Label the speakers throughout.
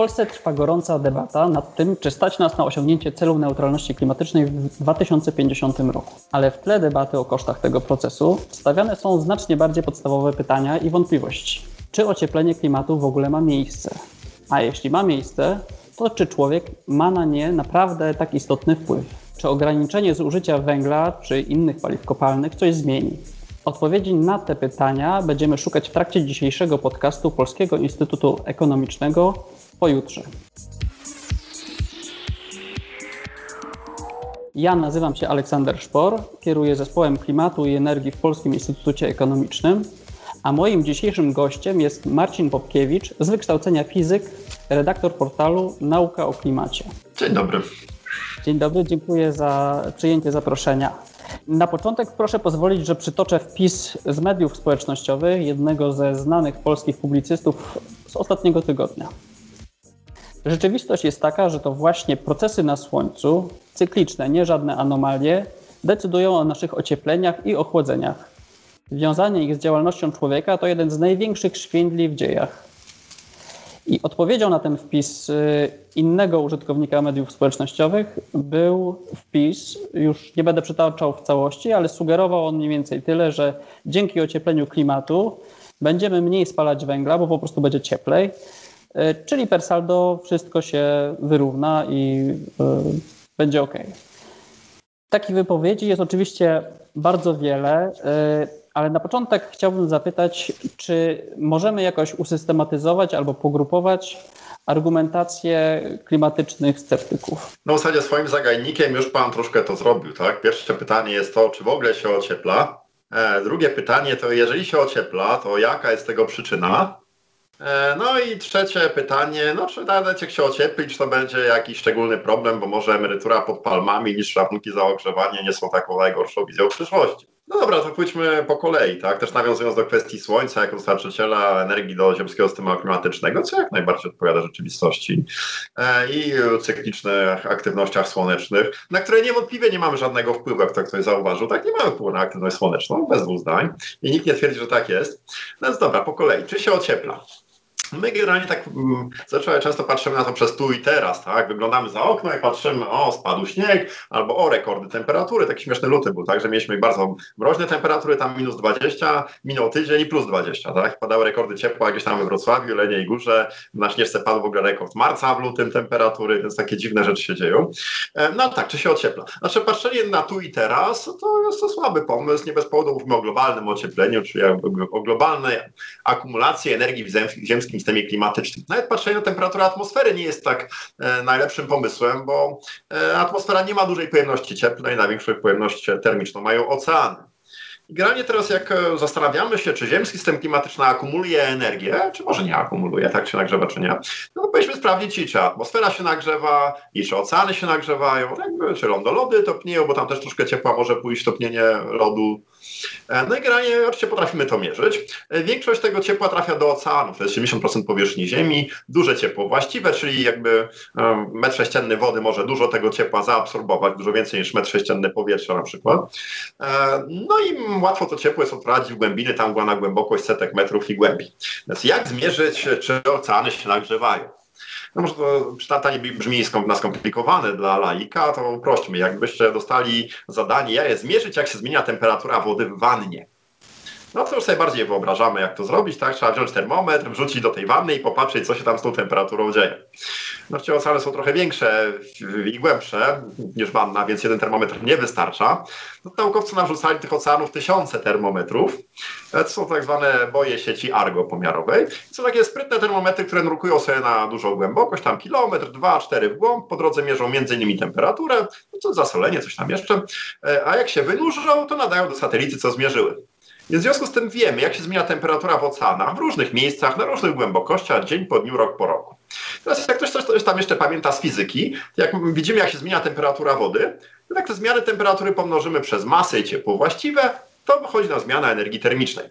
Speaker 1: Polsce trwa gorąca debata nad tym, czy stać nas na osiągnięcie celu neutralności klimatycznej w 2050 roku. Ale w tle debaty o kosztach tego procesu stawiane są znacznie bardziej podstawowe pytania i wątpliwości. Czy ocieplenie klimatu w ogóle ma miejsce? A jeśli ma miejsce, to czy człowiek ma na nie naprawdę tak istotny wpływ? Czy ograniczenie zużycia węgla czy innych paliw kopalnych coś zmieni? Odpowiedzi na te pytania będziemy szukać w trakcie dzisiejszego podcastu Polskiego Instytutu Ekonomicznego pojutrze. Ja nazywam się Aleksander Szpor, kieruję zespołem klimatu i energii w Polskim Instytucie Ekonomicznym, a moim dzisiejszym gościem jest Marcin Popkiewicz, z wykształcenia fizyk, redaktor portalu Nauka o Klimacie.
Speaker 2: Dzień dobry.
Speaker 1: Dzień dobry, dziękuję za przyjęcie zaproszenia. Na początek proszę pozwolić, że przytoczę wpis z mediów społecznościowych jednego ze znanych polskich publicystów z ostatniego tygodnia. Rzeczywistość jest taka, że to właśnie procesy na Słońcu, cykliczne, nie żadne anomalie, decydują o naszych ociepleniach i ochłodzeniach. Związanie ich z działalnością człowieka to jeden z największych szwindli w dziejach. I odpowiedzią na ten wpis y, innego użytkownika mediów społecznościowych był wpis, już nie będę przytaczał w całości, ale sugerował on mniej więcej tyle, że dzięki ociepleniu klimatu będziemy mniej spalać węgla, bo po prostu będzie cieplej, czyli per saldo wszystko się wyrówna i y, będzie ok. Takich wypowiedzi jest oczywiście bardzo wiele ale na początek chciałbym zapytać, czy możemy jakoś usystematyzować albo pogrupować argumentację klimatycznych sceptyków?
Speaker 2: No w zasadzie swoim zagajnikiem już Pan troszkę to zrobił, tak? Pierwsze pytanie jest to, czy w ogóle się ociepla? E, drugie pytanie to, jeżeli się ociepla, to jaka jest tego przyczyna? E, no i trzecie pytanie, no czy jak się ociepli, czy to będzie jakiś szczególny problem, bo może emerytura pod palmami niż rachunki za ogrzewanie nie są taką najgorszą wizją przyszłości. No dobra, to pójdźmy po kolei, tak? Też nawiązując do kwestii Słońca jako dostarczyciela energii do ziemskiego systemu klimatycznego, co jak najbardziej odpowiada rzeczywistości e, i cyklicznych aktywnościach słonecznych, na które niewątpliwie nie mamy żadnego wpływu, jak to ktoś zauważył, tak? Nie mamy wpływu na aktywność słoneczną, bez dwóch zdań i nikt nie twierdzi, że tak jest. No więc dobra, po kolei. Czy się ociepla? My generalnie tak mm, zazwyczaj często patrzymy na to przez tu i teraz, tak? Wyglądamy za okno i patrzymy, o, spadł śnieg, albo o, rekordy temperatury. Taki śmieszny luty był, tak? Że mieliśmy bardzo mroźne temperatury, tam minus 20, minął tydzień i plus 20, tak? Padały rekordy ciepła gdzieś tam we Wrocławiu, Leniej Górze, na Śnieżce padł w ogóle rekord marca w lutym temperatury, więc takie dziwne rzeczy się dzieją. E, no tak, czy się ociepla? Znaczy patrzenie na tu i teraz, to jest to słaby pomysł, nie bez powodu mówimy o globalnym ociepleniu, czyli o globalnej akumulacji energii w ziemskim systemie klimatycznym. Nawet patrzenie na temperaturę atmosfery nie jest tak e, najlepszym pomysłem, bo e, atmosfera nie ma dużej pojemności cieplnej, największą pojemność termiczną mają oceany. I generalnie teraz jak e, zastanawiamy się, czy ziemski system klimatyczny akumuluje energię, czy może nie akumuluje, tak się nagrzewa, czy nie, no to powinniśmy sprawdzić, i czy atmosfera się nagrzewa, i czy oceany się nagrzewają, czy lądolody topnieją, bo tam też troszkę ciepła może pójść topnienie lodu. E, no i generalnie oczywiście potrafimy to mierzyć. E, większość tego ciepła trafia do oceanów, to jest 70% powierzchni Ziemi, duże ciepło właściwe, czyli jakby metr sześcienny wody może dużo tego ciepła zaabsorbować, dużo więcej niż metr sześcienny powietrza na przykład. No i łatwo to ciepło jest odprowadzić w głębiny, tam była na głębokość setek metrów i głębi. Więc jak zmierzyć, czy oceany się nagrzewają? No może to pytanie brzmi na skomplikowane dla laika, to uprośćmy. Jakbyście dostali zadanie, zmierzyć, jak się zmienia temperatura wody w wannie. No to już sobie bardziej wyobrażamy, jak to zrobić, tak? Trzeba wziąć termometr, wrzucić do tej wanny i popatrzeć, co się tam z tą temperaturą dzieje. No oceany są trochę większe i głębsze niż wanna, więc jeden termometr nie wystarcza. No, naukowcy narzucali tych oceanów tysiące termometrów. To są tak zwane boje sieci Argo pomiarowej. Są takie sprytne termometry, które nurkują sobie na dużą głębokość, tam kilometr, dwa, cztery w głąb. Po drodze mierzą między innymi temperaturę, no to zasolenie, coś tam jeszcze. E, a jak się wynurzą, to nadają do satelity, co zmierzyły. W związku z tym wiemy, jak się zmienia temperatura w oceanach w różnych miejscach, na różnych głębokościach, dzień po dniu, rok po roku. Teraz jak ktoś coś tam jeszcze pamięta z fizyki, jak widzimy, jak się zmienia temperatura wody, to tak te zmiany temperatury pomnożymy przez masę i ciepło właściwe, to wychodzi na zmianę energii termicznej.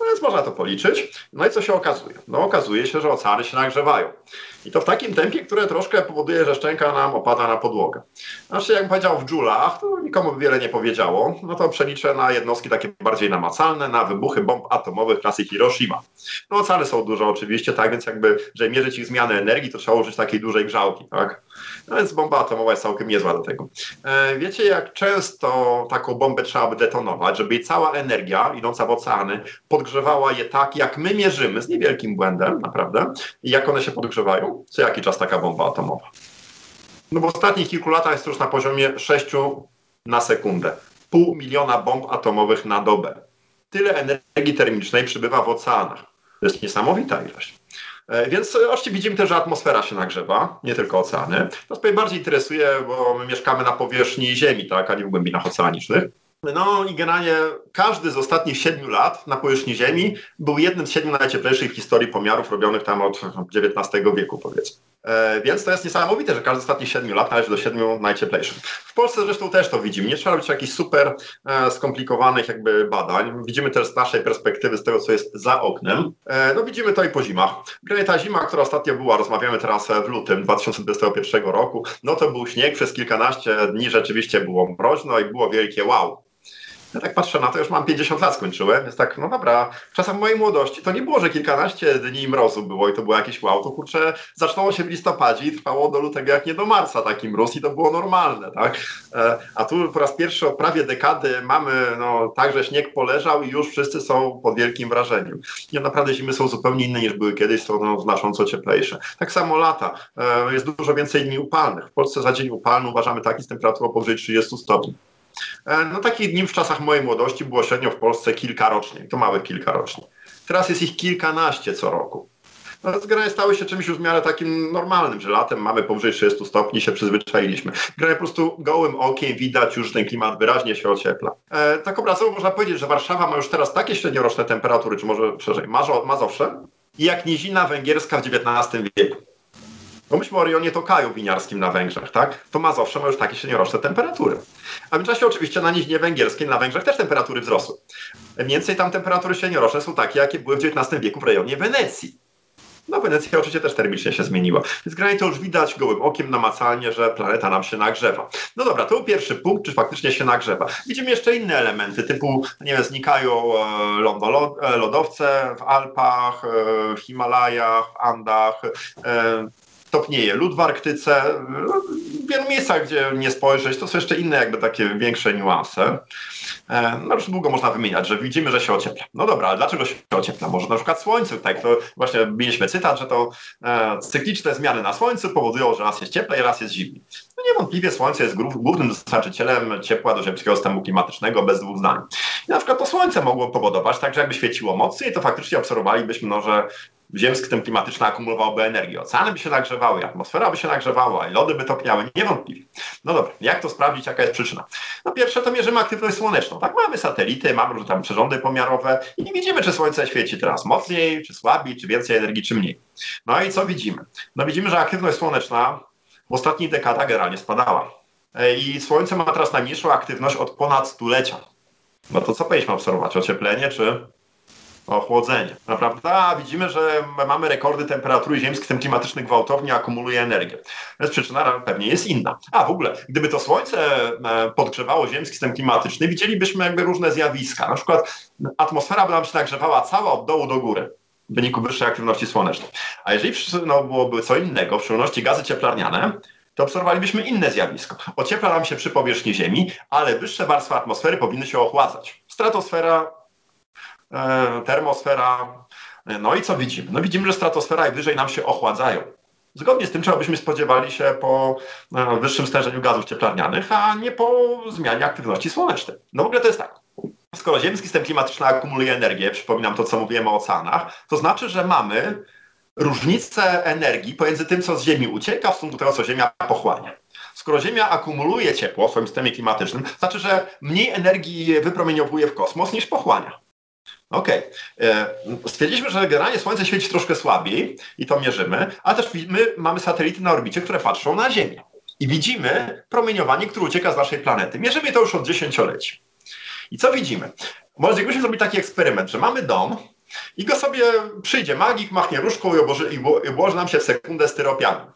Speaker 2: No więc można to policzyć. No i co się okazuje? No okazuje się, że oceany się nagrzewają. I to w takim tempie, które troszkę powoduje, że szczęka nam opada na podłogę. Znaczy, jak powiedział w dżulach, to nikomu wiele nie powiedziało, no to przeliczę na jednostki takie bardziej namacalne, na wybuchy bomb atomowych klasy Hiroshima. No oceny są dużo oczywiście, tak, więc jakby, żeby mierzyć ich zmianę energii, to trzeba użyć takiej dużej grzałki, tak. No więc bomba atomowa jest całkiem niezła do tego. E, wiecie, jak często taką bombę trzeba by detonować, żeby jej cała energia idąca w oceany podgrzewała je tak, jak my mierzymy, z niewielkim błędem, naprawdę, i jak one się podgrzewają? Co jaki czas taka bomba atomowa? No w ostatnich kilku latach jest to już na poziomie 6 na sekundę. Pół miliona bomb atomowych na dobę. Tyle energii termicznej przybywa w oceanach. To jest niesamowita ilość. E, więc oczywiście widzimy też, że atmosfera się nagrzewa, nie tylko oceany. To mnie bardziej interesuje, bo my mieszkamy na powierzchni Ziemi, tak, a nie w głębinach oceanicznych. No i generalnie każdy z ostatnich siedmiu lat na powierzchni Ziemi był jednym z siedmiu najcieplejszych w historii pomiarów robionych tam od XIX wieku, powiedzmy. E, więc to jest niesamowite, że każdy z ostatnich siedmiu lat należy do siedmiu najcieplejszych. W Polsce zresztą też to widzimy. Nie trzeba robić jakichś super e, skomplikowanych jakby badań. Widzimy też z naszej perspektywy, z tego, co jest za oknem. E, no widzimy to i po zimach. Generalnie ta zima, która ostatnio była, rozmawiamy teraz w lutym 2021 roku, no to był śnieg, przez kilkanaście dni rzeczywiście było mroźno i było wielkie wow. Ja tak patrzę na to, już mam 50 lat skończyłem, więc tak, no dobra, w mojej młodości to nie było, że kilkanaście dni mrozu było i to było jakieś wow, to kurczę, zaczęło się w listopadzie i trwało do lutego jak nie do marca taki mróz i to było normalne, tak? E, a tu po raz pierwszy od prawie dekady mamy no, tak, że śnieg poleżał i już wszyscy są pod wielkim wrażeniem. I naprawdę zimy są zupełnie inne niż były kiedyś, są no, znacząco cieplejsze. Tak samo lata, e, jest dużo więcej dni upalnych. W Polsce za dzień upalny uważamy taki z temperaturą powyżej 30 stopni. E, no takich dni w czasach mojej młodości było średnio w Polsce kilka rocznie, to małe kilka rocznie. Teraz jest ich kilkanaście co roku. No, zgranie stały się czymś już w miarę takim normalnym, że latem mamy powyżej 30 stopni, się przyzwyczailiśmy. Granie po prostu gołym okiem widać już, ten klimat wyraźnie się ociepla. E, tak obrazowo można powiedzieć, że Warszawa ma już teraz takie średnioroczne temperatury, czy może szerzej, Mazowsze, jak nizina węgierska w XIX wieku. Pomyślmy o rejonie Tokaju winiarskim na Węgrzech, tak? To Mazowsze ma już takie średnioroczne temperatury. A w międzyczasie oczywiście na niźnie węgierskiej na Węgrzech też temperatury wzrosły. Mniej więcej tam temperatury średnioroczne są takie, jakie były w XIX wieku w rejonie Wenecji. No Wenecja oczywiście też termicznie się zmieniła. Więc generalnie to już widać gołym okiem namacalnie, że planeta nam się nagrzewa. No dobra, to był pierwszy punkt, czy faktycznie się nagrzewa. Widzimy jeszcze inne elementy, typu, nie wiem, znikają e, e, lodowce w Alpach, e, w Himalajach, w Andach, topnieje lód w Arktyce. W wielu miejscach, gdzie nie spojrzeć, to są jeszcze inne jakby takie większe niuanse. E, no już długo można wymieniać, że widzimy, że się ociepla. No dobra, ale dlaczego się ociepla? Może na przykład słońce, tak to właśnie mieliśmy cytat, że to e, cykliczne zmiany na słońcu powodują, że raz jest cieplej, raz jest zimniej. No niewątpliwie słońce jest głównym dostarczycielem ciepła do ziemskiego systemu klimatycznego bez dwóch zdań. I na przykład to słońce mogło powodować, tak, że jakby świeciło mocniej, to faktycznie obserwowalibyśmy, no, że ziemski system klimatyczny akumulowałby energię. Oceany by się nagrzewały, atmosfera by się nagrzewała, i lody by topniały, niewątpliwie. No dobra, jak to sprawdzić, jaka jest przyczyna? No pierwsze to mierzymy aktywność słoneczną. Tak, mamy satelity, mamy różne tam przyrządy pomiarowe i widzimy, czy słońce świeci teraz mocniej, czy słabiej, czy więcej energii, czy mniej. No i co widzimy? No widzimy, że aktywność słoneczna w ostatnich dekadach generalnie spadała. E, I słońce ma teraz najmniejszą aktywność od ponad stulecia. No to co powinniśmy obserwować? Ocieplenie czy ochłodzenie. Naprawdę a, widzimy, że mamy rekordy temperatury ziemskich, ten klimatyczny gwałtownie akumuluje energię. Więc przyczyna pewnie jest inna. A w ogóle, gdyby to słońce e, podgrzewało ziemski system klimatyczny, widzielibyśmy jakby różne zjawiska. Na przykład atmosfera by nam się nagrzewała cała od dołu do góry w wyniku wyższej aktywności słonecznej. A jeżeli no, byłoby co innego, w szczególności gazy cieplarniane, to obserwowalibyśmy inne zjawisko. Ociepla nam się przy powierzchni Ziemi, ale wyższe warstwy atmosfery powinny się ochładzać. Stratosfera termosfera. No i co widzimy? No widzimy, że stratosfera i wyżej nam się ochładzają. Zgodnie z tym, czego byśmy spodziewali się po e, wyższym stężeniu gazów cieplarnianych, a nie po zmianie aktywności słonecznej. No w ogóle to jest tak. Skoro ziemski system klimatyczny akumuluje energię, przypominam to, co mówiłem o oceanach, to znaczy, że mamy różnicę energii pomiędzy tym, co z Ziemi ucieka, w stosunku do tego, co Ziemia pochłania. Skoro Ziemia akumuluje ciepło w swoim systemie klimatycznym, znaczy, że mniej energii wypromieniowuje w kosmos niż pochłania. Okej. Okay. E, stwierdziliśmy, że generalnie Słońce świeci troszkę słabiej i to mierzymy, ale też my mamy satelity na orbicie, które patrzą na Ziemię. I widzimy promieniowanie, które ucieka z naszej planety. Mierzymy to już od dziesięcioleci. I co widzimy? Może gdybyśmy zrobili taki eksperyment, że mamy dom i go sobie przyjdzie magik, machnie różką i obłoży, i nam się w sekundę styropianem.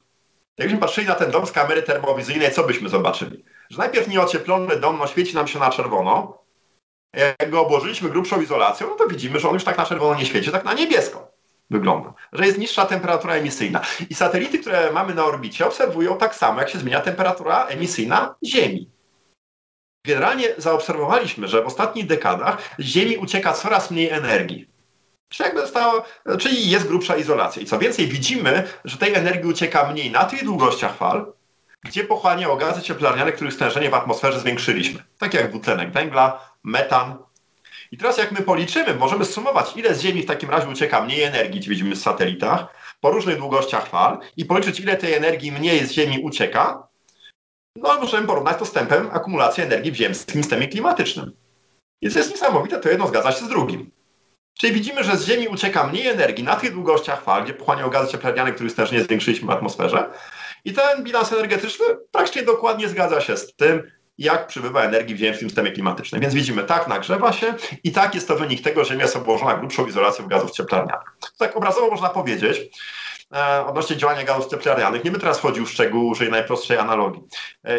Speaker 2: Jakbyśmy patrzyli na ten dom z kamery termowizyjnej, co byśmy zobaczyli? Że najpierw nieocieplony dom no, świeci nam się na czerwono, jak go obłożyliśmy grubszą izolacją, no to widzimy, że on już tak na czerwono nie świeci, tak na niebiesko wygląda. Że jest niższa temperatura emisyjna. I satelity, które mamy na orbicie, obserwują tak samo, jak się zmienia temperatura emisyjna Ziemi. Generalnie zaobserwowaliśmy, że w ostatnich dekadach z Ziemi ucieka coraz mniej energii. Czyli, jakby czyli jest grubsza izolacja. I co więcej, widzimy, że tej energii ucieka mniej na tych długościach fal, gdzie pochłaniało gazy cieplarniane, których stężenie w atmosferze zwiększyliśmy. Takie jak dwutlenek węgla, metan. I teraz jak my policzymy, możemy sumować, ile z Ziemi w takim razie ucieka mniej energii, gdzie widzimy w satelitach, po różnych długościach fal i policzyć, ile tej energii mniej z Ziemi ucieka, no możemy porównać to z tempem akumulacji energii w ziemskim systemie klimatycznym. Więc jest niesamowite, to jedno zgadza się z drugim. Czyli widzimy, że z Ziemi ucieka mniej energii na tych długościach fal, gdzie pochłaniają gazy cieplarniane, których stężenie zwiększyliśmy w atmosferze. I ten bilans energetyczny praktycznie dokładnie zgadza się z tym, jak przybywa energii w ziemskim systemie klimatycznym. Więc widzimy, tak nagrzewa się i tak jest to wynik tego, że Ziemia jest obłożona grubszą izolacją gazów cieplarnianych. Tak obrazowo można powiedzieć, e, odnośnie działania gazów cieplarnianych. Nie będę teraz wchodził w szczegóły, użyję najprostszej analogii. E,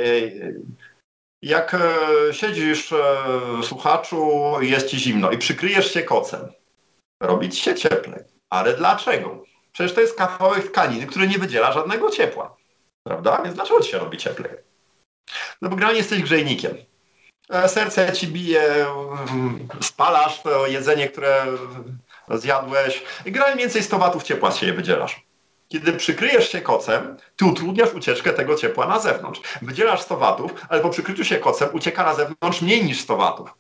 Speaker 2: jak e, siedzisz, e, słuchaczu, jest ci zimno i przykryjesz się kocem, robić się cieplej. Ale dlaczego? Przecież to jest kawałek tkaniny, który nie wydziela żadnego ciepła. Prawda? Więc dlaczego ci się robi cieplej? No bo generalnie jesteś grzejnikiem. E, serce ci bije, spalasz to jedzenie, które zjadłeś i generalnie więcej 100 watów ciepła z siebie wydzielasz. Kiedy przykryjesz się kocem, ty utrudniasz ucieczkę tego ciepła na zewnątrz. Wydzielasz 100 watów, ale po przykryciu się kocem ucieka na zewnątrz mniej niż 100 watów.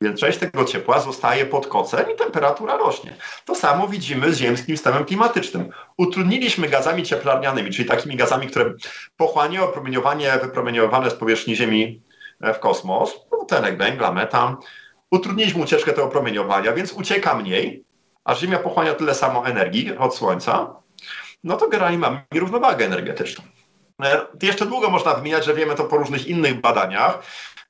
Speaker 2: Więc część tego ciepła zostaje pod kocem i temperatura rośnie. To samo widzimy z ziemskim systemem klimatycznym. Utrudniliśmy gazami cieplarnianymi, czyli takimi gazami, które pochłaniają promieniowanie wypromieniowane z powierzchni Ziemi e, w kosmos, dwutlenek węgla, metan. Utrudniliśmy ucieczkę tego promieniowania, więc ucieka mniej, a Ziemia pochłania tyle samo energii od Słońca, no to generalnie mamy równowagę energetyczną. E, jeszcze długo można wymieniać, że wiemy to po różnych innych badaniach.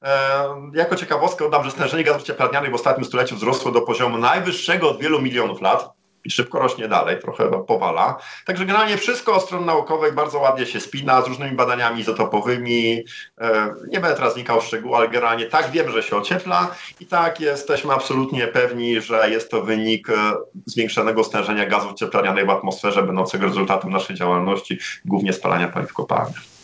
Speaker 2: E, jako ciekawostkę dodam, że stężenie gazów cieplarnianych w ostatnim stuleciu wzrosło do poziomu najwyższego od wielu milionów lat i szybko rośnie dalej, trochę powala. Także generalnie wszystko o stron naukowej bardzo ładnie się spina z różnymi badaniami izotopowymi. E, nie będę teraz wnikał w szczegóły, ale generalnie tak wiemy, że się ociepla i tak jesteśmy absolutnie pewni, że jest to wynik e, zwiększonego stężenia gazów cieplarnianych w atmosferze, będącego rezultatem naszej działalności, głównie spalania paliw kopalnych.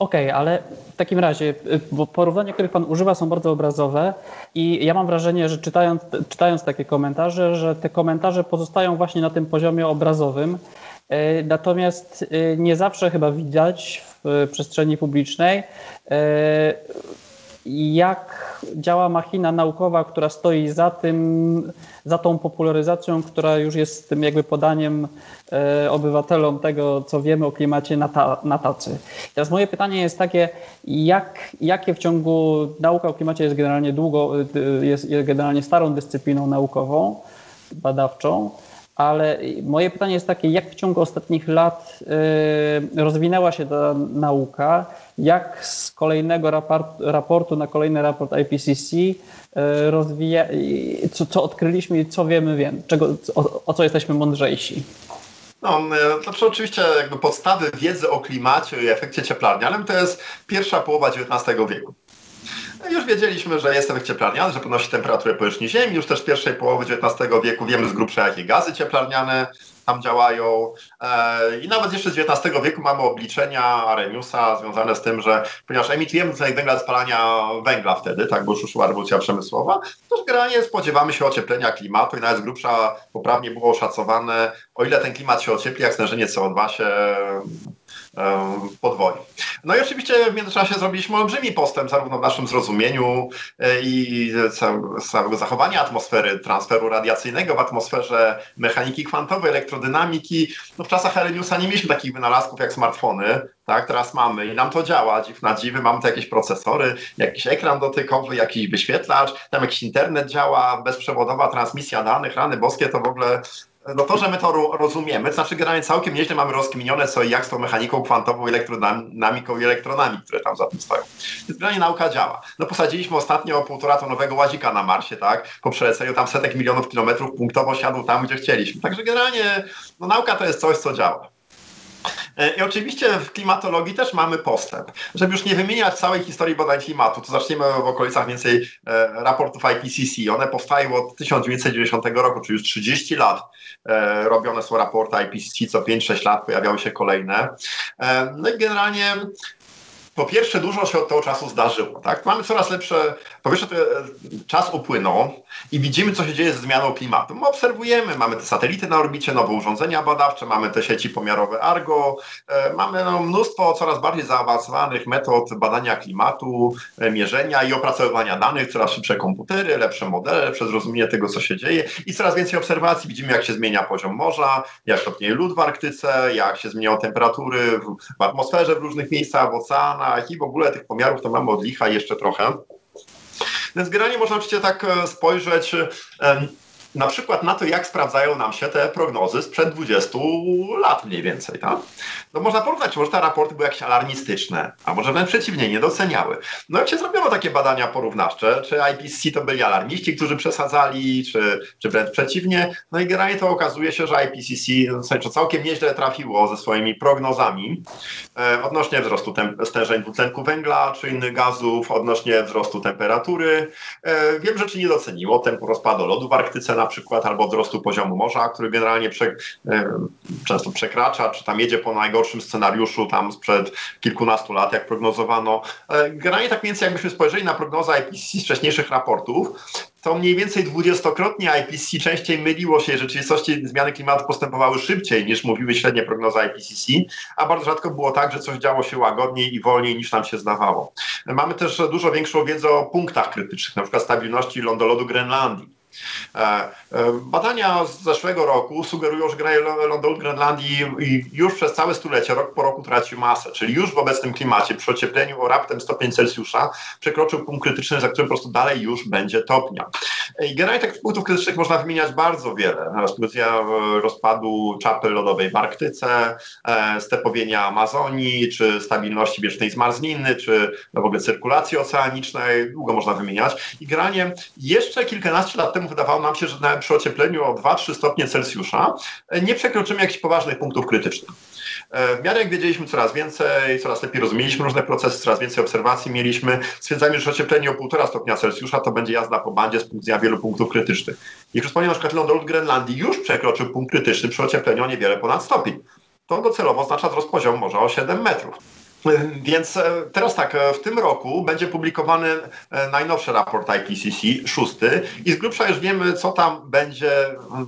Speaker 1: Okej, okay, ale w takim razie, y, bo porównania, których Pan używa, są bardzo obrazowe i ja mam wrażenie, że czytając, czytając takie komentarze, że te komentarze pozostają właśnie na tym poziomie obrazowym. Y, natomiast y, nie zawsze chyba widać w przestrzeni publicznej, jak działa machina naukowa, która stoi za tym, za tą popularyzacją, która już jest tym jakby podaniem e, obywatelom tego, co wiemy o klimacie na, ta, na tacy. Teraz moje pytanie jest takie, jak, jakie w ciągu nauka o klimacie jest generalnie długo, jest, jest generalnie starą dyscypliną naukową, badawczą, ale moje pytanie jest takie, jak w ciągu ostatnich lat y, rozwinęła się ta nauka, jak z kolejnego raport, raportu na kolejny raport IPCC y, rozwija, co, co odkryliśmy i co wiemy, wiem, czego, o, o co jesteśmy mądrzejsi.
Speaker 2: No, y, to oczywiście jakby podstawy wiedzy o klimacie i efekcie cieplarnianym to jest pierwsza połowa XIX wieku. No już wiedzieliśmy, że jest efekt cieplarniany, że podnosi temperaturę powierzchni Ziemi. Już też w pierwszej połowie XIX wieku wiemy z grubsza, jakie gazy cieplarniane tam działają. E, I nawet jeszcze z XIX wieku mamy obliczenia Arrheniusa związane z tym, że ponieważ emitujemy dwutlenek węgla spalania węgla wtedy, tak, bo już szła rewolucja przemysłowa, to generalnie spodziewamy się ocieplenia klimatu i nawet z grubsza poprawnie było oszacowane, o ile ten klimat się ociepli, jak stężenie CO2 się podwoi. No i oczywiście w międzyczasie zrobiliśmy olbrzymi postęp zarówno w naszym zrozumieniu e, i całego zachowania atmosfery, transferu radiacyjnego w atmosferze, mechaniki kwantowej, elektrodynamiki. No w czasach Arrheniusa nie mieliśmy takich wynalazków jak smartfony, tak, teraz mamy i nam to działa, dziw na dziwy, mamy tu jakieś procesory, jakiś ekran dotykowy, jakiś wyświetlacz, tam jakiś internet działa, bezprzewodowa transmisja danych, rany boskie, to w ogóle no to, że my to rozumiemy, to znaczy generalnie całkiem nieźle mamy rozkminione co i jak z tą mechaniką kwantową, elektrodynamiką i elektronami, które tam za tym stoją. Więc generalnie nauka działa. No posadziliśmy ostatnio półtora tonowego łazika na Marsie, tak? Po przeleceniu tam setek milionów kilometrów punktowo siadł tam, gdzie chcieliśmy. Także generalnie no, nauka to jest coś, co działa. E, I oczywiście w klimatologii też mamy postęp. Żeby już nie wymieniać całej historii badań klimatu, to zaczniemy w okolicach więcej e, raportów IPCC. One powstają od 1990 roku, czyli już 30 lat. E, robione są raporty IPCC, co 5-6 lat pojawiały się kolejne. No i generalnie po pierwsze, dużo się od tego czasu zdarzyło. Tak? Mamy coraz lepsze, po pierwsze, czas upłynął i widzimy, co się dzieje ze zmianą klimatu. My obserwujemy, mamy te satelity na orbicie, nowe urządzenia badawcze, mamy te sieci pomiarowe Argo, e, mamy no, mnóstwo coraz bardziej zaawansowanych metod badania klimatu, e, mierzenia i opracowywania danych, coraz szybsze komputery, lepsze modele, lepsze zrozumienie tego, co się dzieje i coraz więcej obserwacji. Widzimy, jak się zmienia poziom morza, jak topnieje lód w Arktyce, jak się zmieniają temperatury w, w atmosferze w różnych miejscach, w oceanach i w ogóle tych pomiarów to mamy od licha jeszcze trochę. Więc generalnie można oczywiście tak e, spojrzeć na przykład na to, jak sprawdzają nam się te prognozy sprzed 20 lat mniej więcej. Tak? No można porównać, czy może te raporty były jakieś alarmistyczne, a może wręcz przeciwnie, nie doceniały. No jak się zrobiono takie badania porównawcze, czy IPCC to byli alarmiści, którzy przesadzali, czy, czy wręcz przeciwnie, no i generalnie to okazuje się, że IPCC no, całkiem nieźle trafiło ze swoimi prognozami e, odnośnie wzrostu stężeń dwutlenku węgla, czy innych gazów, odnośnie wzrostu temperatury. E, wiem, rzeczy nie doceniło, tempo rozpadu lodu w Arktyce na przykład, albo wzrostu poziomu morza, który generalnie prze, e, często przekracza, czy tam jedzie po najgorszym scenariuszu tam sprzed kilkunastu lat, jak prognozowano. E, generalnie tak mniej więcej jakbyśmy spojrzeli na prognozę IPCC z wcześniejszych raportów, to mniej więcej dwudziestokrotnie IPCC częściej myliło się, w rzeczywistości zmiany klimatu postępowały szybciej niż mówiły średnie prognozy IPCC, a bardzo rzadko było tak, że coś działo się łagodniej i wolniej niż nam się zdawało. Mamy też dużo większą wiedzę o punktach krytycznych, na przykład stabilności lądolodu Grenlandii. E, e, badania z zeszłego roku sugerują, że lądolud Grenlandii już przez całe stulecie, rok po roku traci masę, czyli już w obecnym klimacie, przy ociepleniu o raptem stopień Celsjusza, przekroczył punkt krytyczny, za którym po prostu dalej już będzie topnia. I generalnie takich punktów krytycznych można wymieniać bardzo wiele. E, rozpadu czapy lodowej w Arktyce, stepowienia Amazonii, czy stabilności wiecznej zmarzniny, czy no w ogóle cyrkulacji oceanicznej, długo można wymieniać. I generalnie jeszcze kilkanaście lat temu temu wydawało nam się, że nawet przy ociepleniu o 2-3 stopnie Celsjusza e, nie przekroczymy jakichś poważnych punktów krytycznych. E, w miarę jak wiedzieliśmy coraz więcej, coraz lepiej rozumieliśmy różne procesy, coraz więcej obserwacji mieliśmy, stwierdzamy, że ocieplenie o 1,5 stopnia Celsjusza to będzie jazda po bandzie z punktu wielu punktów krytycznych. I przypomnę, na przykład lądolud Grenlandii już przekroczył punkt krytyczny przy ociepleniu o niewiele ponad stopień. To docelowo oznacza wzrost poziomu morza o 7 metrów. Więc e, teraz tak, e, w tym roku będzie publikowany e, najnowszy raport IPCC, szósty, i z grubsza już wiemy, co tam będzie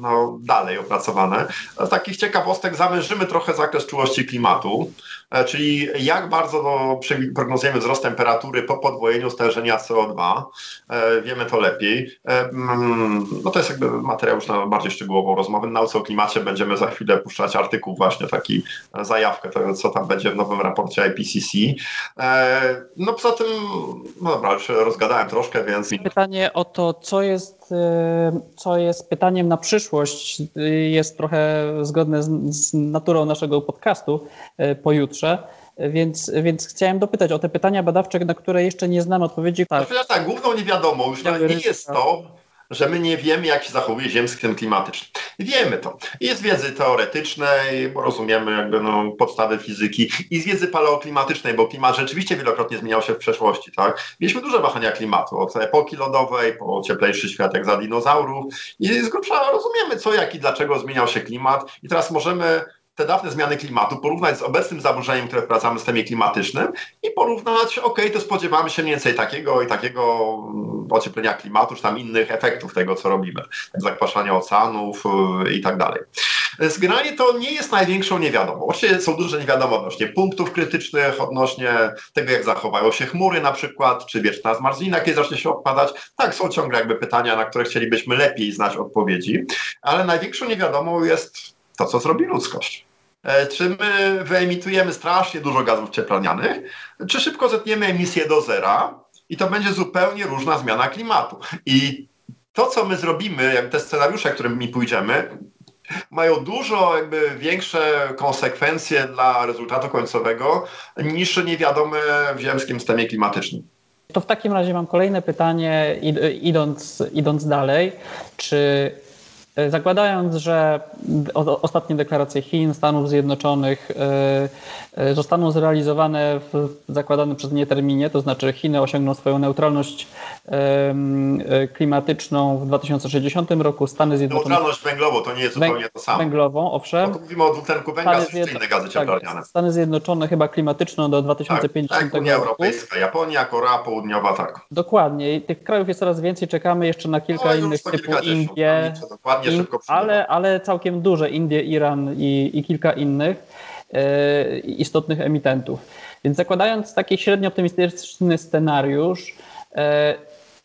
Speaker 2: no, dalej opracowane. Z takich ciekawostek zawężymy trochę zakres czułości klimatu. E, czyli jak bardzo no, prognozujemy wzrost temperatury po podwojeniu stężenia CO2. E, wiemy to lepiej. E, mm, no to jest jakby materiał już na bardziej szczegółową rozmowę. Na nauce o klimacie będziemy za chwilę puszczać artykuł właśnie taki zajawkę tego, co tam będzie w nowym raporcie IPCC. No poza tym, no dobra, już rozgadałem troszkę, więc...
Speaker 1: Pytanie o to, co jest co jest pytaniem na przyszłość, y, jest trochę zgodne z, z naturą naszego podcastu y, pojutrze. Więc, więc chciałem dopytać o te pytania badawcze, na które jeszcze nie znam odpowiedzi.
Speaker 2: Tak, tak główną niewiadomą już nie jest to, że my nie wiemy, jak się zachowuje ziemski klimatyczny. Wiemy to. Z wiedzy teoretycznej, bo rozumiemy jakby no, podstawy fizyki, i z wiedzy paleoklimatycznej, bo klimat rzeczywiście wielokrotnie zmieniał się w przeszłości. Tak? Mieliśmy duże wahania klimatu, od epoki lodowej, po cieplejszy świat jak za dinozaurów i z grubsza rozumiemy, co, jak i dlaczego zmieniał się klimat i teraz możemy te dawne zmiany klimatu, porównać z obecnym zaburzeniem, które wprowadzamy w systemie klimatycznym i porównać, ok, to spodziewamy się mniej więcej takiego i takiego mm, ocieplenia klimatu, czy tam innych efektów tego, co robimy, zakwaszania oceanów y, i tak dalej. Generalnie to nie jest największą niewiadomą. Oczywiście są duże niewiadome odnośnie punktów krytycznych, odnośnie tego, jak zachowają się chmury na przykład, czy wieczna zmarzlina, kiedy zacznie się odpadać. Tak, są ciągle jakby pytania, na które chcielibyśmy lepiej znać odpowiedzi, ale największą niewiadomą jest to, co zrobi ludzkość. E, czy my wyemitujemy strasznie dużo gazów cieplarnianych, czy szybko zetniemy emisję do zera i to będzie zupełnie różna zmiana klimatu. I to, co my zrobimy, te scenariusze, którymi pójdziemy, mają dużo jakby większe konsekwencje dla rezultatu końcowego niż niewiadome w ziemskim systemie klimatycznym.
Speaker 1: To w takim razie mam kolejne pytanie, idąc, idąc dalej. Czy zakładając, że ostatnie deklaracje Chin, Stanów Zjednoczonych e, e, zostaną zrealizowane w zakładanym przez nie terminie, to znaczy Chiny osiągną swoją neutralność klimatyczną w 2060 roku, Stany Zjednoczone...
Speaker 2: Neutralność węglową to nie jest zupełnie to samo.
Speaker 1: Węglową, owszem.
Speaker 2: Bo mówimy o dwutlenku węgla, Stany Zjed... inne gazy cieplarniane. Tak,
Speaker 1: Stany Zjednoczone chyba klimatyczną do 2050 tak, tak,
Speaker 2: Unia roku. Europejska, Japonia, Korea Południowa, tak.
Speaker 1: Dokładnie. I tych krajów jest coraz więcej, czekamy jeszcze na kilka no, innych typu Indie,
Speaker 2: dokładnie szybko
Speaker 1: ale, ale całkiem duże, Indie, Iran i, i kilka innych e, istotnych emitentów. Więc zakładając taki średnio optymistyczny scenariusz, e,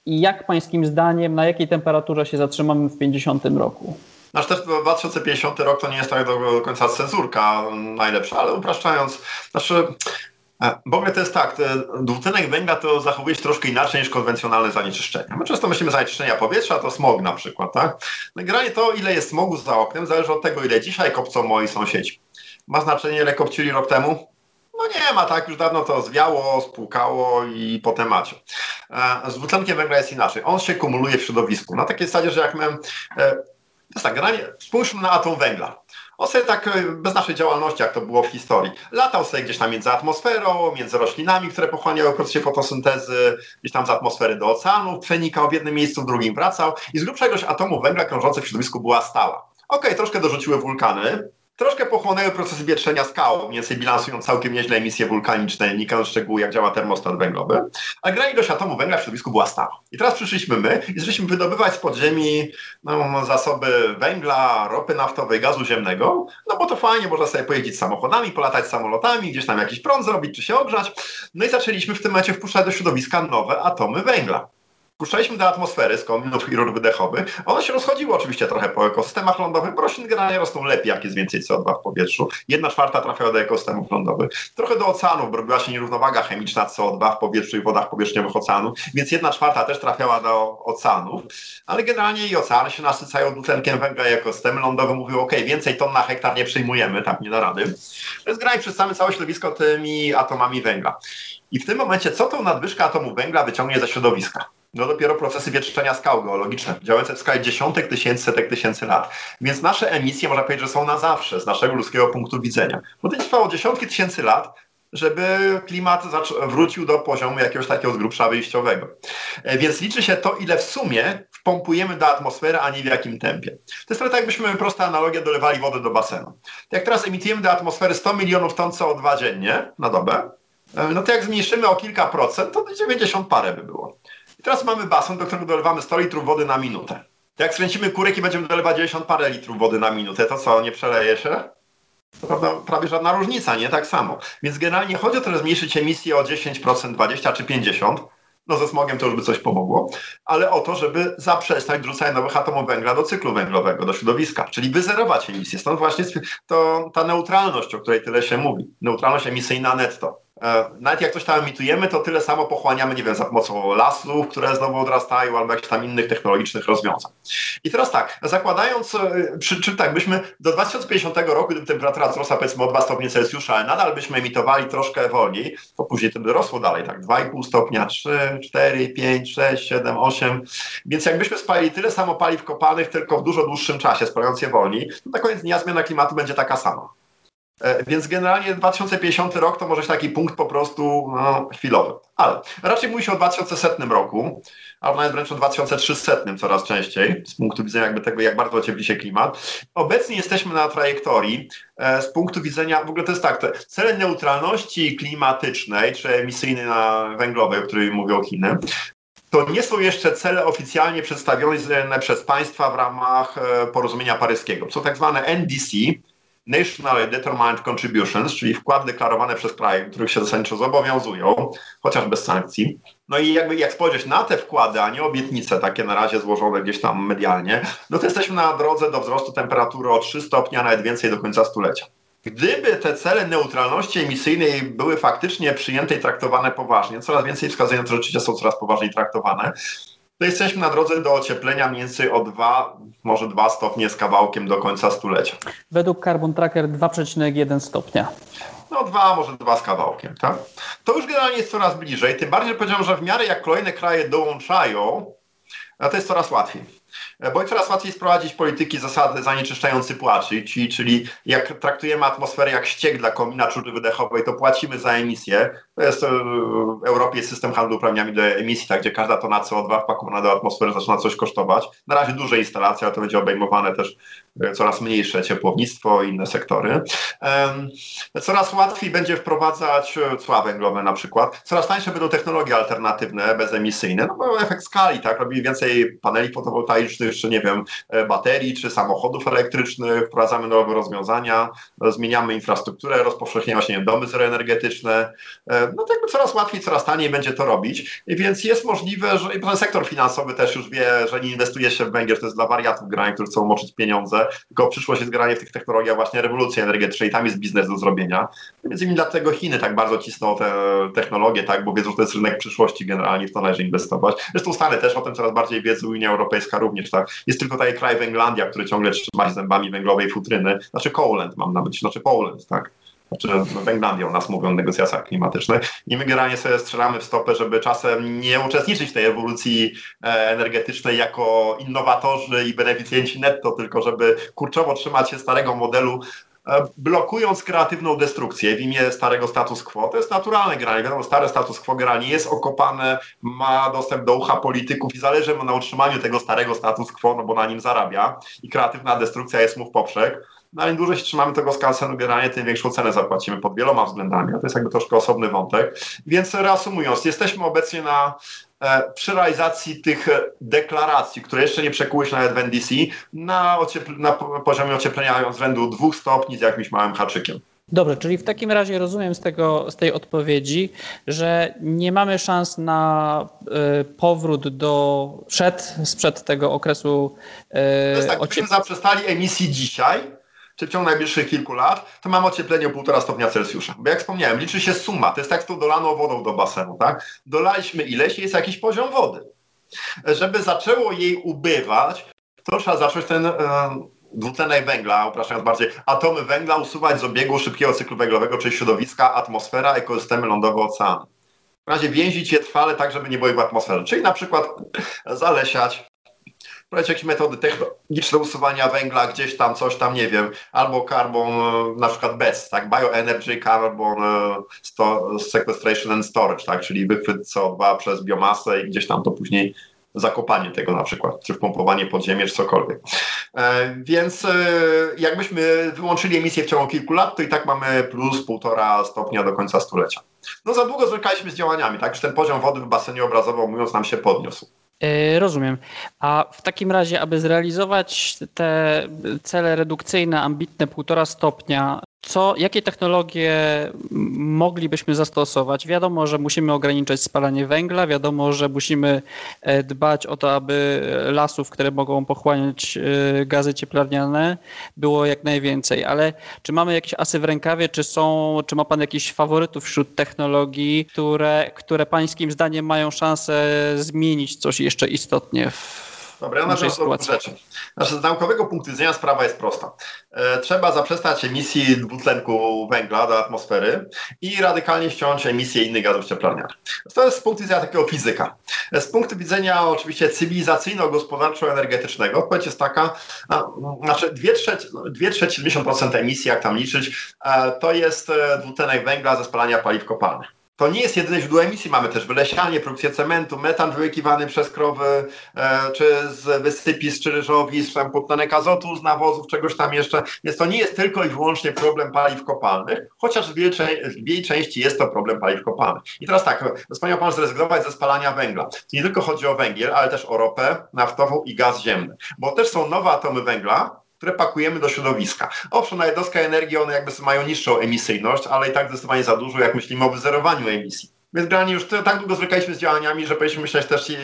Speaker 1: jak pańskim zdaniem, na jakiej temperaturze się zatrzymamy w 50 roku?
Speaker 2: Nasz też 2050 rok to nie jest tak do końca cenzurka najlepsza, ale upraszczając, znaczy w ogóle to jest tak, dwutlenek węgla to zachowuje się troszkę inaczej niż konwencjonalne zanieczyszczenia. My często myślimy zanieczyszczenia powietrza, to smog na przykład, tak? No generalnie to, ile jest smogu za oknem, zależy od tego, ile dzisiaj kopcą moi sąsiedzi. Ma znaczenie, ile kopcili rok temu? No nie ma, tak, już dawno to zwiało, spłukało i po temacie. E, z dwutlenkiem węgla jest inaczej. On się kumuluje w środowisku. Na takiej zasadzie, że jak my... E, jest tak, generalnie spójrzmy na atom węgla. On sobie tak e, bez naszej działalności, jak to było w historii, latał sobie gdzieś tam między atmosferą, między roślinami, które pochłaniały w procesie fotosyntezy, gdzieś tam z atmosfery do oceanu, przenikał w jednym miejscu, w drugim wracał i z grubsza ilość atomów węgla krążących w środowisku była stała. Okej, okay, troszkę dorzuciły wulkany, Troszkę pochłonęły procesy wietrzenia skał, mniej więcej bilansują całkiem nieźle emisje wulkaniczne, nikając szczegółu, jak działa termostat węglowy. A gra ilość atomu węgla w środowisku była stała. I teraz przyszliśmy my i zaczęliśmy wydobywać z podziemi no, zasoby węgla, ropy naftowej, gazu ziemnego, no bo to fajnie, można sobie pojeździć samochodami, polatać samolotami, gdzieś tam jakiś prąd zrobić, czy się ogrzać. No i zaczęliśmy w tym momencie wpuszczać do środowiska nowe atomy węgla puszczaliśmy do atmosfery z kominów i rur wydechowych. Ono się rozchodziło oczywiście trochę po ekosystemach lądowych, bo rośliny generalnie rosną lepiej, jak jest więcej CO2 w powietrzu. Jedna czwarta trafiała do ekosystemów lądowych. Trochę do oceanów, bo robiła się nierównowaga chemiczna CO2 w powietrzu i wodach powierzchniowych oceanu, więc jedna czwarta też trafiała do oceanów. Ale generalnie i oceany się nasycają dwutlenkiem węgla i ekosystemy lądowe mówią, ok, więcej ton na hektar nie przyjmujemy, tak nie da rady. Jest granie przez całe całe środowisko tymi atomami węgla. I w tym momencie, co tą nadwyżkę atomu węgla wyciągnie ze środowiska? No dopiero procesy wietrzenia skał geologiczne, działające w skali dziesiątek tysięcy, setek tysięcy lat. Więc nasze emisje, można powiedzieć, że są na zawsze z naszego ludzkiego punktu widzenia. Bo to trwało dziesiątki tysięcy lat, żeby klimat wrócił do poziomu jakiegoś takiego z grubsza wyjściowego. E, więc liczy się to, ile w sumie wpompujemy do atmosfery, a nie w jakim tempie. To jest trochę tak, jakbyśmy, prosta analogia, dolewali wodę do basenu. Jak teraz emitujemy do atmosfery 100 milionów ton CO2 dziennie na dobę, e, no to jak zmniejszymy o kilka procent, to 90 parę by było. Teraz mamy basen, do którego dolewamy 100 litrów wody na minutę. Jak skręcimy kurek i będziemy dolewać 90 parę litrów wody na minutę, to co, nie przeleje się? To prawda, prawie żadna różnica, nie? Tak samo. Więc generalnie chodzi o to, żeby zmniejszyć emisję o 10%, 20 czy 50%, no ze smogiem to już by coś pomogło, ale o to, żeby zaprzestać wrzucania nowych atomów węgla do cyklu węglowego, do środowiska, czyli wyzerować emisję. Stąd właśnie to, ta neutralność, o której tyle się mówi, neutralność emisyjna netto. E, nawet jak coś tam emitujemy, to tyle samo pochłaniamy, nie wiem, za pomocą lasów, które znowu odrastają, albo jakichś tam innych technologicznych rozwiązań. I teraz tak, zakładając, e, czy, czy tak, byśmy do 2050 roku, gdyby temperatura wzrosła powiedzmy o 2 stopnie Celsjusza, ale nadal byśmy emitowali troszkę wolniej, to później to by rosło dalej, tak, 2,5 stopnia, 3, 4, 5, 6, 7, 8. Więc jakbyśmy spalili tyle samo paliw kopalnych, tylko w dużo dłuższym czasie, spalając je wolniej, to na koniec dnia zmiana klimatu będzie taka sama. E, więc generalnie 2050 rok to może być taki punkt po prostu no, chwilowy. Ale raczej mówi się o 2100 roku, albo nawet wręcz o 2300 coraz częściej, z punktu widzenia jakby tego, jak bardzo ociepli się klimat. Obecnie jesteśmy na trajektorii e, z punktu widzenia, w ogóle to jest tak, te cele neutralności klimatycznej, czy emisyjnej na węglowej, o której mówią Chiny, to nie są jeszcze cele oficjalnie przedstawione przez państwa w ramach e, porozumienia paryskiego. Są tak zwane NDC, Nationally Determined Contributions, czyli wkłady deklarowane przez kraje, których się zasadniczo zobowiązują, chociaż bez sankcji. No i jakby jak spojrzeć na te wkłady, a nie obietnice takie na razie złożone gdzieś tam medialnie, no to jesteśmy na drodze do wzrostu temperatury o 3 stopnie, a nawet więcej do końca stulecia. Gdyby te cele neutralności emisyjnej były faktycznie przyjęte i traktowane poważnie, coraz więcej wskazuje na to, że rzeczywiście są coraz poważniej traktowane, to jesteśmy na drodze do ocieplenia mniej więcej o 2, może 2 stopnie z kawałkiem do końca stulecia.
Speaker 1: Według Carbon Tracker 2,1 stopnia.
Speaker 2: No dwa, może dwa z kawałkiem, tak? To już generalnie jest coraz bliżej, tym bardziej powiedziałem, że w miarę jak kolejne kraje dołączają, to jest coraz łatwiej. E, bo coraz łatwiej sprowadzić polityki zasady zanieczyszczający płaci, czyli jak traktujemy atmosferę jak ściek dla komina czury wydechowej, to płacimy za emisję. To jest e, w Europie system handlu uprawnieniami do emisji, tak, gdzie każda tona CO2 wpakowana do atmosfery zaczyna coś kosztować. Na razie duże instalacje, ale to będzie obejmowane też coraz mniejsze ciepłownictwo i inne sektory. Coraz łatwiej będzie wprowadzać cła węglowe na przykład. Coraz tańsze będą technologie alternatywne, bezemisyjne, no bo efekt skali, tak, robi więcej paneli fotowoltaicznych, czy nie wiem, e, baterii, czy samochodów elektrycznych, wprowadzamy nowe rozwiązania, e, zmieniamy infrastrukturę, rozpowszechniamy właśnie domy zeroenergetyczne. E, no jakby coraz łatwiej, coraz taniej będzie to robić, więc jest możliwe, że i sektor finansowy też już wie, że nie inwestuje się w węgiel, to jest dla wariatów grań, którzy chcą moczyć pieniądze, tylko przyszłość jest granie w tych technologiach właśnie rewolucji energetycznej, tam jest biznes do zrobienia. Między innymi dlatego Chiny tak bardzo cisną te technologie, tak, bo wiedzą, że to jest rynek przyszłości generalnie, w to należy inwestować. Zresztą Stany też o tym coraz bardziej wiedzą, Unia Europejska również, tak. Jest tylko taki kraj Węglandia, który ciągle trzyma się zębami węglowej futryny, znaczy Coland mam na myśli, znaczy Poland, tak. Znaczy Węglandia u nas mówią o negocjacjach klimatycznych i my generalnie sobie strzelamy w stopę, żeby czasem nie uczestniczyć w tej ewolucji e, energetycznej jako innowatorzy i beneficjenci netto, tylko żeby kurczowo trzymać się starego modelu E, blokując kreatywną destrukcję w imię starego status quo. To jest naturalne generalnie. Wiadomo, stare status quo generalnie jest okopane, ma dostęp do ucha polityków i zależy mu na utrzymaniu tego starego status quo, no bo na nim zarabia i kreatywna destrukcja jest mu w poprzek. No im dłużej się trzymamy tego skansenu, generalnie tym większą cenę zapłacimy pod wieloma względami. A to jest jakby troszkę osobny wątek. Więc reasumując, jesteśmy obecnie na E, przy realizacji tych deklaracji, które jeszcze nie przekuły się nawet w NDC, na, na poziomie ocieplenia rzędu dwóch stopni z jakimś małym haczykiem.
Speaker 1: Dobrze, czyli w takim razie rozumiem z, tego, z tej odpowiedzi, że nie mamy szans na y, powrót do przed, sprzed tego okresu.
Speaker 2: Y, to jest tak, gdybyśmy zaprzestali emisji dzisiaj, czy w ciągu najbliższych kilku lat, to mamy ocieplenie o 1,5 stopnia Celsjusza. Bo jak wspomniałem, liczy się suma. To jest tak z tą dolaną wodą do basenu, tak? Dolaliśmy ileś jest jakiś poziom wody. Żeby zaczęło jej ubywać, to trzeba zacząć ten e, dwutlenek węgla, upraszczając bardziej, atomy węgla usuwać z obiegu szybkiego cyklu węglowego, czyli środowiska, atmosfera, ekosystemy lądowe, oceany. W razie więzić je trwale tak, żeby nie ich w atmosferze. Czyli na przykład zalesiać, wprowadzić jakieś metody technologiczne usuwania węgla, gdzieś tam, coś tam, nie wiem, albo carbon, e, na przykład BESS, tak, bioenergy, carbon e, sequestration and storage, tak, czyli wychwyt CO2 przez biomasę i gdzieś tam to później zakopanie tego na przykład, czy wpompowanie pod ziemię, czy cokolwiek. E, więc e, jakbyśmy wyłączyli emisję w ciągu kilku lat, to i tak mamy plus półtora stopnia do końca stulecia. No za długo zwlekaliśmy z działaniami, tak, że ten poziom wody w basenie obrazowo mówiąc nam się podniósł.
Speaker 1: E, rozumiem. A w takim razie, aby zrealizować te cele redukcyjne, ambitne 1,5 stopnia, co, jakie technologie moglibyśmy zastosować? Wiadomo, że musimy ograniczać spalanie węgla, wiadomo, że musimy e, dbać o to, aby lasów, które mogą pochłaniać e, gazy cieplarniane, było jak najwięcej. Ale czy mamy jakieś asy w rękawie, czy są, czy ma Pan jakichś faworytów wśród technologii, które, które Pańskim zdaniem mają szansę zmienić coś jeszcze istotnie w
Speaker 2: Dobra, ja na sytuacji. rzeczy. Znaczy, z naukowego punktu widzenia sprawa jest prosta. E, trzeba zaprzestać emisji dwutlenku węgla do atmosfery i radykalnie ściąć emisję innych gazów cieplarnianych. To jest z punktu widzenia takiego fizyka. E, z punktu widzenia oczywiście cywilizacyjno-gospodarczo-energetycznego odpowiedź jest taka, a, znaczy 2 trzecie, 2 trzecie 70% emisji, jak tam liczyć, e, to jest e, dwutlenek węgla ze spalania paliw kopalnych to nie jest jedyne źródło emisji. Mamy też wylesianie, produkcję cementu, metan wyłykiwany przez krowy, e, czy z wysypisk, czy ryżowisk, czy płatnanek azotu z nawozów, czegoś tam jeszcze. Więc to nie jest tylko i wyłącznie problem paliw kopalnych, chociaż w wielkiej części jest to problem paliw kopalnych. I teraz tak, wspomniał Pan zrezygnować ze spalania węgla. Nie tylko chodzi o węgiel, ale też o ropę naftową i gaz ziemny, bo też są nowe atomy węgla, które pakujemy do środowiska. Owszem, na jednostkę energii one jakby mają niższą emisyjność, ale i tak zdecydowanie za dużo, jak myślimy o wyzerowaniu emisji. Więc generalnie już tak długo zwlekaliśmy z działaniami, że powinniśmy myśleć też i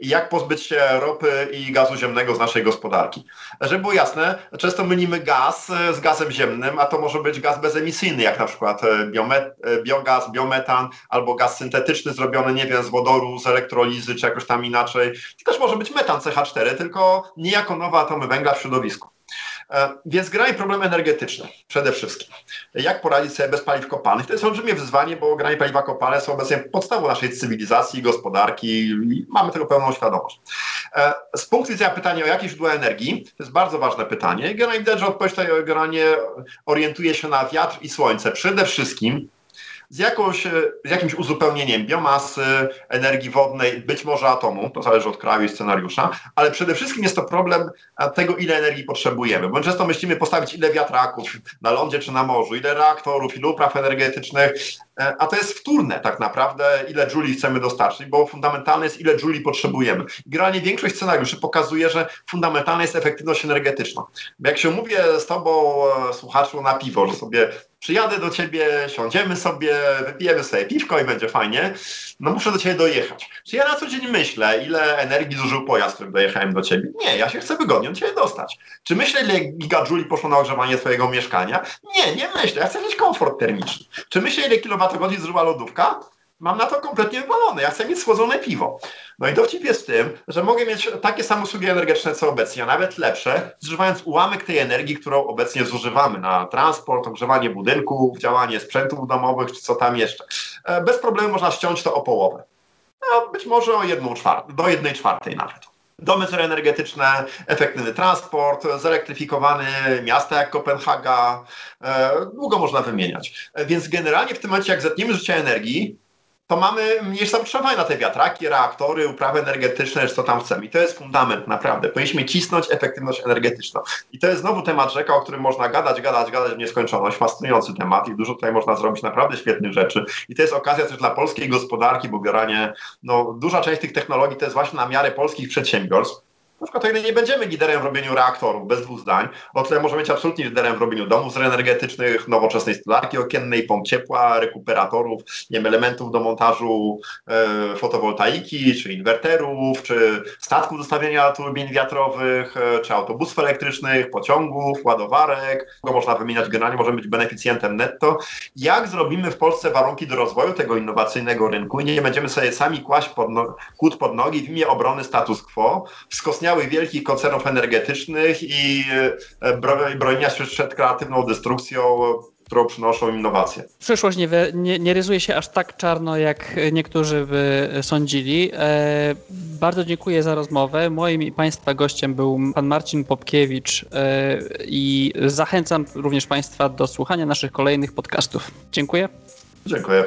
Speaker 2: jak pozbyć się ropy i gazu ziemnego z naszej gospodarki. Żeby było jasne, często mylimy gaz z gazem ziemnym, a to może być gaz bezemisyjny, jak na przykład biomet, biogaz, biometan albo gaz syntetyczny zrobiony, nie wiem, z wodoru, z elektrolizy czy jakoś tam inaczej. To też może być metan CH4, tylko nie jako nowe atomy węgla w środowisku. E, więc granie problemy energetyczne przede wszystkim. Jak poradzić sobie bez paliw kopalnych? To jest olbrzymie wyzwanie, bo granie paliwa kopalne są obecnie podstawą naszej cywilizacji, gospodarki i mamy tego pełną świadomość. E, z punktu widzenia pytania o jakie źródła energii, to jest bardzo ważne pytanie. Generalnie widać, że odpowiedź tutaj generalnie orientuje się na wiatr i słońce. Przede wszystkim z, jakąś, e, z jakimś uzupełnieniem biomasy, energii wodnej, być może atomu, to zależy od kraju i scenariusza, ale przede wszystkim jest to problem tego, ile energii potrzebujemy. Bo często myślimy postawić ile wiatraków na lądzie czy na morzu, ile reaktorów, ile upraw energetycznych, e, a to jest wtórne tak naprawdę, ile jouli chcemy dostarczyć, bo fundamentalne jest, ile jouli potrzebujemy. Generalnie większość scenariuszy pokazuje, że fundamentalna jest efektywność energetyczna. Jak się mówię z tobą, e, słuchaczu, na piwo, że sobie przyjadę do ciebie, siądziemy sobie, wypijemy sobie piwko i będzie fajnie, no muszę do ciebie dojechać. Czy ja na co dzień myślę, ile energii zużył pojazd, którym dojechałem do ciebie? Nie, ja się chcę wygodnie do ciebie dostać. Czy myślę, ile gigajouli poszło na ogrzewanie twojego mieszkania? Nie, nie myślę, ja chcę mieć komfort termiczny. Czy myślę, ile kilowatogodzin zużyła lodówka? Mam na to kompletnie wywalone. Ja chcę mieć schłodzone piwo. No i dowcip jest w tym, że mogę mieć takie same usługi energetyczne co obecnie, a nawet lepsze, zużywając ułamek tej energii, którą obecnie zużywamy na transport, ogrzewanie budynków, działanie sprzętów domowych, czy co tam jeszcze. E, bez problemu można ściąć to o połowę. No, być może o jedną czwartą, do jednej czwartej nawet domy energetyczne, efektywny transport, zelektryfikowane miasta jak Kopenhaga, e, długo można wymieniać. E, więc generalnie w tym momencie, jak zetniemy życie energii, to mamy mniejsze zapotrzebowanie na te wiatraki, reaktory, uprawy energetyczne, co tam chcemy. I to jest fundament, naprawdę. Powinniśmy cisnąć efektywność energetyczną. I to jest znowu temat rzeka, o którym można gadać, gadać, gadać w nieskończoność. Fascynujący temat i dużo tutaj można zrobić naprawdę świetnych rzeczy. I to jest okazja też dla polskiej gospodarki, bo generalnie no, duża część tych technologii to jest właśnie na miarę polskich przedsiębiorstw na przykład o ile nie będziemy liderem w robieniu reaktorów, bez dwóch zdań, o tyle możemy być absolutnie liderem w robieniu domów energetycznych, nowoczesnej stolarki okiennej, pomp ciepła, rekuperatorów, nie wiem, elementów do montażu e, fotowoltaiki, czy inwerterów, czy statków do stawiania turbin wiatrowych, e, czy autobusów elektrycznych, pociągów, ładowarek. To można wymieniać generalnie, możemy być beneficjentem netto. Jak zrobimy w Polsce warunki do rozwoju tego innowacyjnego rynku i nie będziemy sobie sami kłaść pod no, kłód pod nogi w imię obrony status quo, skosniamy istniały wielkich koncernów energetycznych i e, bronienia się przed kreatywną destrukcją, którą przynoszą innowacje.
Speaker 1: Przyszłość nie, nie, nie rysuje się aż tak czarno, jak niektórzy by sądzili. E, bardzo dziękuję za rozmowę. Moim i Państwa gościem był pan Marcin Popkiewicz e, i zachęcam również Państwa do słuchania naszych kolejnych podcastów. Dziękuję.
Speaker 2: Dziękuję.